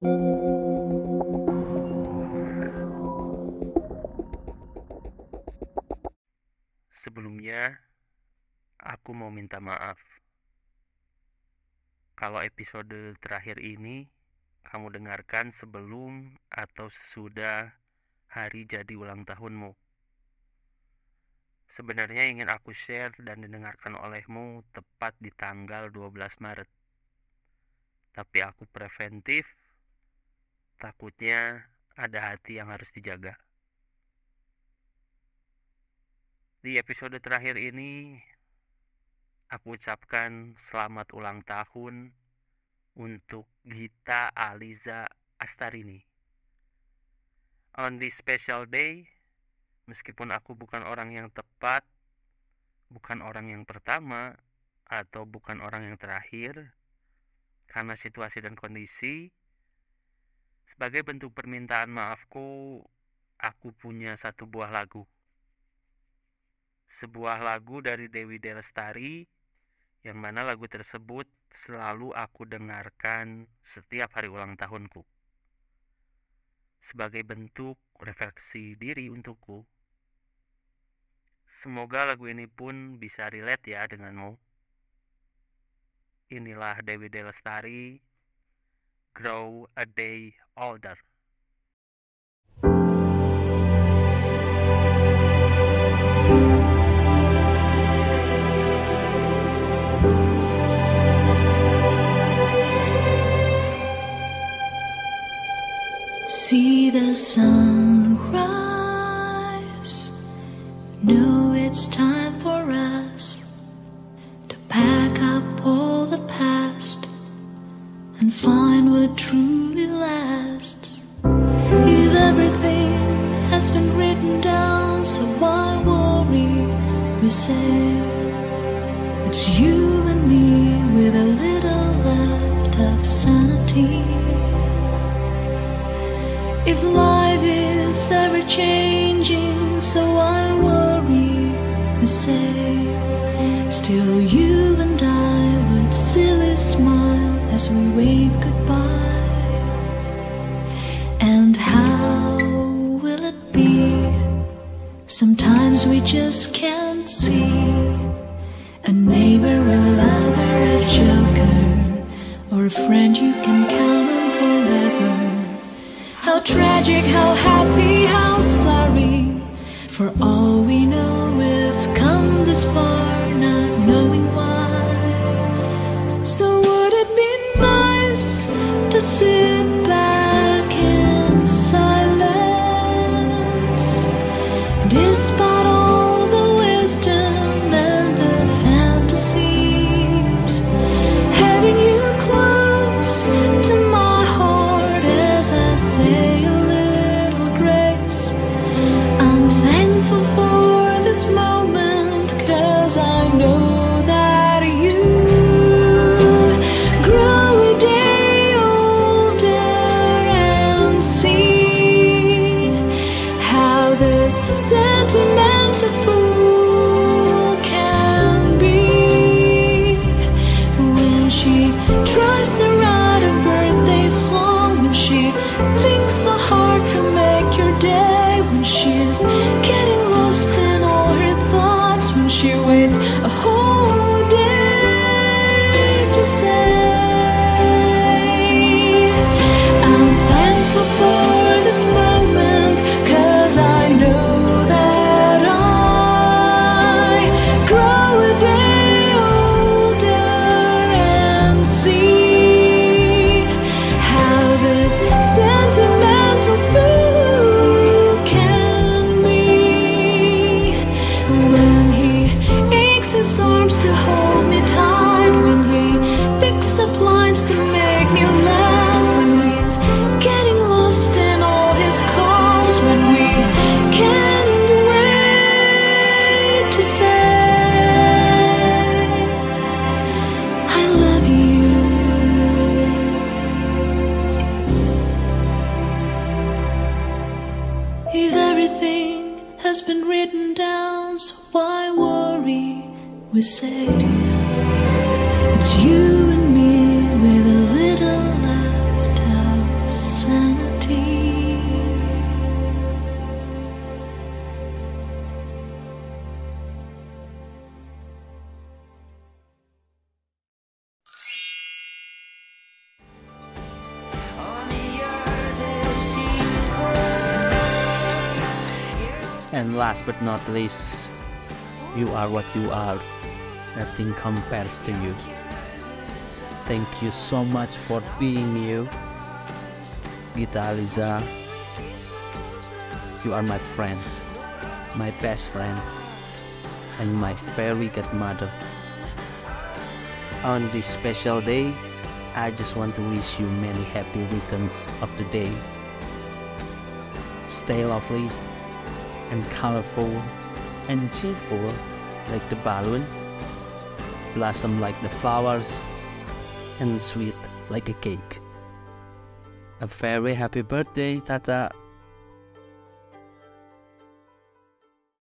Sebelumnya, aku mau minta maaf. Kalau episode terakhir ini kamu dengarkan sebelum atau sesudah hari jadi ulang tahunmu. Sebenarnya ingin aku share dan didengarkan olehmu tepat di tanggal 12 Maret. Tapi aku preventif, takutnya ada hati yang harus dijaga. Di episode terakhir ini, aku ucapkan selamat ulang tahun untuk Gita Aliza Astarini. On this special day, meskipun aku bukan orang yang tepat, bukan orang yang pertama, atau bukan orang yang terakhir, karena situasi dan kondisi, sebagai bentuk permintaan maafku, aku punya satu buah lagu sebuah lagu dari Dewi Delestari yang mana lagu tersebut selalu aku dengarkan setiap hari ulang tahunku. Sebagai bentuk refleksi diri untukku. Semoga lagu ini pun bisa relate ya denganmu. Inilah Dewi Delestari, Grow a Day Older. See the sun rise. Know it's time for us to pack up all the past and find what truly say it's you and me with a little left of sanity. If life is ever changing, so I worry, we say, still you and I with silly smile as we wave goodbye. And how will it be? Sometimes we just lover, a joker, or a friend you can count on forever. How tragic, how happy, how sorry. For all we know, we've come this far, to hold me tight when he picks up lines to make me laugh when he's getting lost in all his calls when we can't wait to say I love you if everything has been written down, so why worry? we say it's you and me with a little left of sanity. And last but not least, you are what you are. Nothing compares to you. Thank you so much for being you. Gita Aliza, you are my friend, my best friend, and my fairy godmother. On this special day, I just want to wish you many happy returns of the day. Stay lovely and colorful and cheerful like the balloon, blossom like the flowers, and sweet like a cake. A very happy birthday, Tata.